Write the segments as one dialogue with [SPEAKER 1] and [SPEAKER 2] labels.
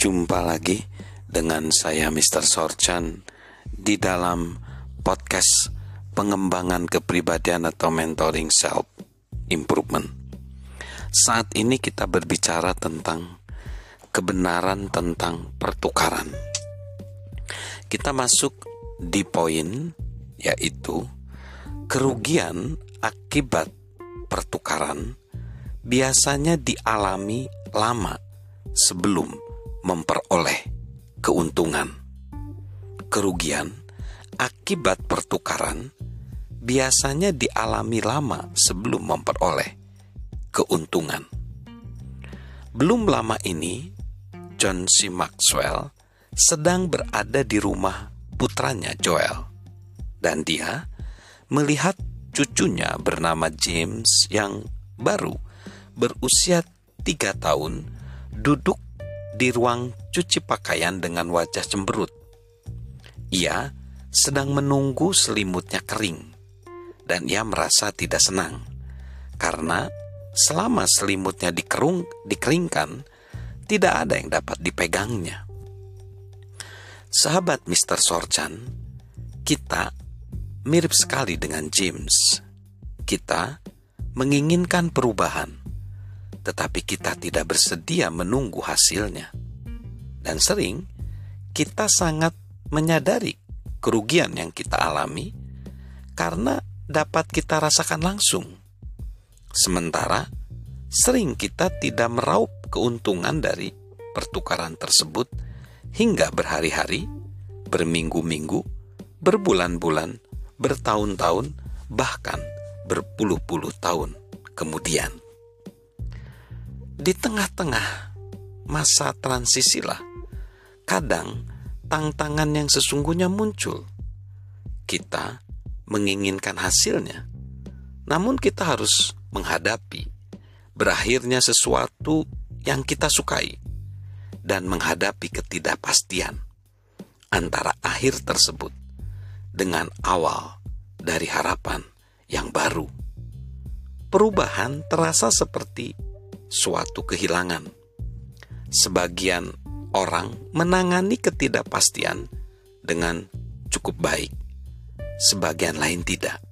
[SPEAKER 1] Jumpa lagi dengan saya Mr. Sorchan di dalam podcast pengembangan kepribadian atau mentoring self improvement. Saat ini kita berbicara tentang kebenaran tentang pertukaran. Kita masuk di poin yaitu kerugian akibat pertukaran biasanya dialami lama sebelum memperoleh keuntungan. Kerugian akibat pertukaran biasanya dialami lama sebelum memperoleh keuntungan. Belum lama ini, John C. Maxwell sedang berada di rumah putranya Joel, dan dia melihat cucunya bernama James yang baru berusia tiga tahun duduk di ruang cuci pakaian dengan wajah cemberut. Ia sedang menunggu selimutnya kering, dan ia merasa tidak senang karena selama selimutnya dikerung, dikeringkan, tidak ada yang dapat dipegangnya. Sahabat Mr. Sorchan, kita mirip sekali dengan James. Kita menginginkan perubahan, tetapi kita tidak bersedia menunggu hasilnya. Dan sering kita sangat menyadari kerugian yang kita alami karena dapat kita rasakan langsung. Sementara sering kita tidak meraup keuntungan dari pertukaran tersebut hingga berhari-hari, berminggu-minggu, berbulan-bulan, bertahun-tahun, bahkan berpuluh-puluh tahun kemudian di tengah-tengah masa transisi lah, kadang tantangan yang sesungguhnya muncul. Kita menginginkan hasilnya, namun kita harus menghadapi berakhirnya sesuatu yang kita sukai dan menghadapi ketidakpastian antara akhir tersebut dengan awal dari harapan yang baru. Perubahan terasa seperti suatu kehilangan. Sebagian orang menangani ketidakpastian dengan cukup baik, sebagian lain tidak.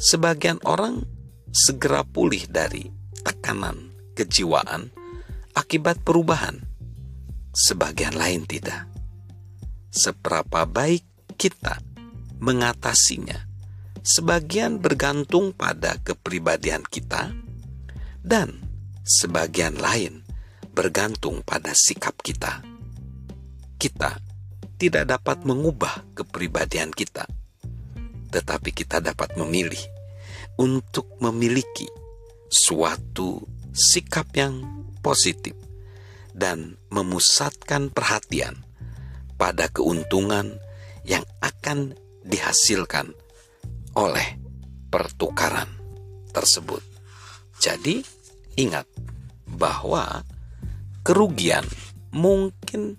[SPEAKER 1] Sebagian orang segera pulih dari tekanan kejiwaan akibat perubahan, sebagian lain tidak. Seberapa baik kita mengatasinya, sebagian bergantung pada kepribadian kita, dan sebagian lain bergantung pada sikap kita. Kita tidak dapat mengubah kepribadian kita, tetapi kita dapat memilih untuk memiliki suatu sikap yang positif dan memusatkan perhatian pada keuntungan yang akan dihasilkan oleh pertukaran tersebut. Jadi, ingat bahwa kerugian mungkin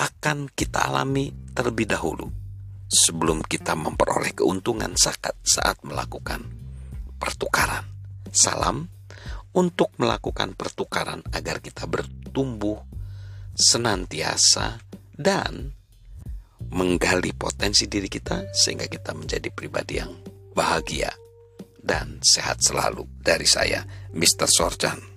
[SPEAKER 1] akan kita alami terlebih dahulu sebelum kita memperoleh keuntungan saat saat melakukan pertukaran. Salam untuk melakukan pertukaran agar kita bertumbuh senantiasa dan menggali potensi diri kita sehingga kita menjadi pribadi yang bahagia dan sehat selalu dari saya, Mr. Sorjan.